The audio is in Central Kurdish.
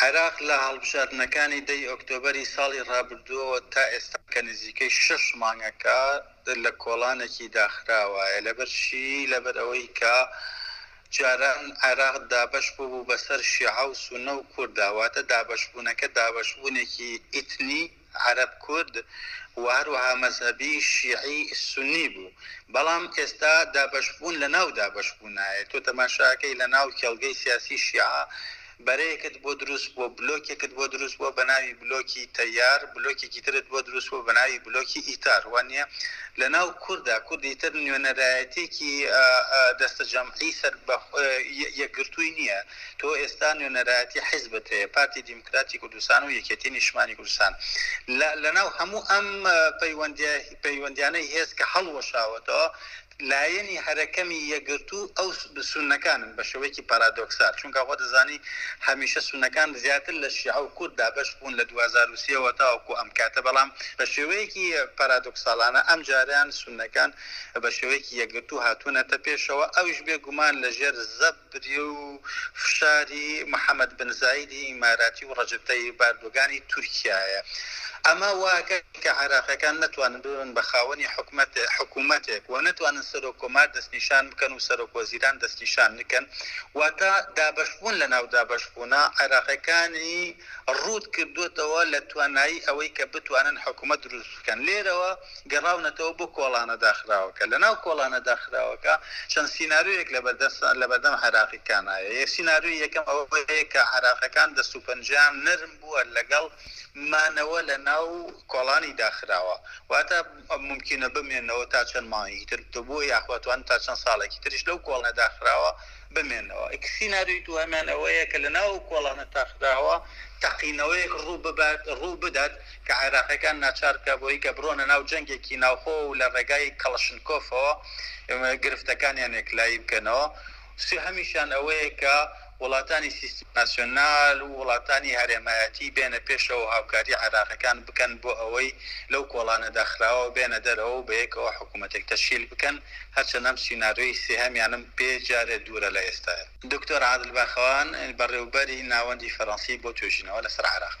عێراق لە هەڵبژاردنەکانی دە ی ئۆکتۆبەری ساڵی ڕابردووەوە تا ئێستا کە نزیکەی شەش مانگەکە لە کۆڵانێکی داخراوایە، لەبەرچی؟ لەبەرئەوەی کە جاران عێراق دابەش بووبوو بەسەر شیعە و سوننە و کورددا، واتە دابەشبوونەکە دابەشبوونێکی ئیتنی، عەرەب کورد و هەروەها مەزهەبی شیعی سوننی بوو بەڵام ئێستا دابەشبوون لە ناو دابەشبوونایە تۆ تەماشاکەی لە ناو کێڵگەی سیاسی شیعە بەرەیەکت بۆ دروست بووە بلۆکێکت بۆ دروست بووە بە ناوی بلۆکی تەیار بلۆکێکی ترت بۆ دروست بووە بە ناوی بلۆکی ئیتار وا نییە لە ناو کوردا کوردی تر نوێنەرایەتێکی دەستەجەمعی سەر بە یەکگرتووی نییە تۆ ئێستا نوێنەرایەتی حیزبت هەیە پارتی دیموکراتی کوردستان و یەکێتی نیشتمانی کوردستان لە لەناو هەموو ئەم پەیوەندی پەیوەندیانەی هێز کە هەڵوەشاوەتەوە لایەنی هەرەکەمی یەگرتو ئەو سونەکانن بە شێوەیەکی پارادۆکسال چونکە خۆ دەزانی هەمیشە سونەکان زیاتر لە شیعە و کورد دابەش بوون لە 2023 وە تاوەکو ئەم کاتە بەڵام بە شێوەیەکی پارادۆکسالانە ئەم جاریان سونەکان بە شێوەیەکی یەگرتو هاتوونەتە پێشەوە ئەویش بێگومان لەژێر زەب بدی و فشاری محەمەد بن زایدی ئیماراتی و ڕەجەب تەیب ئەردۆگانی تورکیایە. ئەمە واکەن کە عێراقیەکان نەتوانن ببن بە خاوەنی حکومەت حکومەتێک و نەتوانن سەرۆک کۆمار دەستنیشان بکەن و سەرۆک وەزیران دەستنیشان نکەن واتا دابەشبوون لە ناو دابەشبوونە عێراقیەکانی ڕووت کردۆتەوە لە توانایی ئەوەی کە بتوانن حکومەت دروست بکەن لێرەوە گەڕاونەتەوە بۆ کۆڵانە داخراوەکە، لەناو کۆڵانە داخراوەکە چەند سیناریۆیەک لەبەردەستە لەبەردەم عێراقیکانایە، یە سیناریۆی یەکەم ئەوەیە کە عێراقیەکان دەست و پەنجەیان نەرم بووە لەگەڵ مانەوە لەناو کۆڵانی داخراوە، واتە مومکینە بمێنەوە تا چەند مانگێکی تر بۆ یاخواتوان تا چەند ساڵێکی تریش لەو کۆڵنە داخراوە بمێنەوە. سیناریۆی دووەمیان ئەوەیە کە لەناو ئەو کۆڵانە تاقراوە تەقینەوەیەک ڕووببات، ڕووبدات کە عێراقییەکان ناچار بکات بەوەی کە بڕۆنە ناو جەنگێکی ناوخۆوە و لە ڕێگای کەڵەشنکۆفەوە گرفتەکانیان یەکلایی بکەنەوە. سێهەمیشیان ئەوەیە کە وڵاتانی سیستمی ناسیۆنال و وڵاتانی هەرێمایەتی بێنە پێشەوە و هاوکاریی عێراقییەکان بکەن بۆ ئەوەی لەو کۆڵانە داخراوەوە بێنە دەرەوە و بەیەکەوە حکوومەتێک تەشکیل بکەن، هەرچەند ئەم سیناریۆی سێهەمیانم پێ جارێ دوورە لە ئێستای. دکتۆر عادل باخەوان، بەڕێوبەری ناوەندی فەرەنسی بۆ توێژینەوە لەسەر عێراق،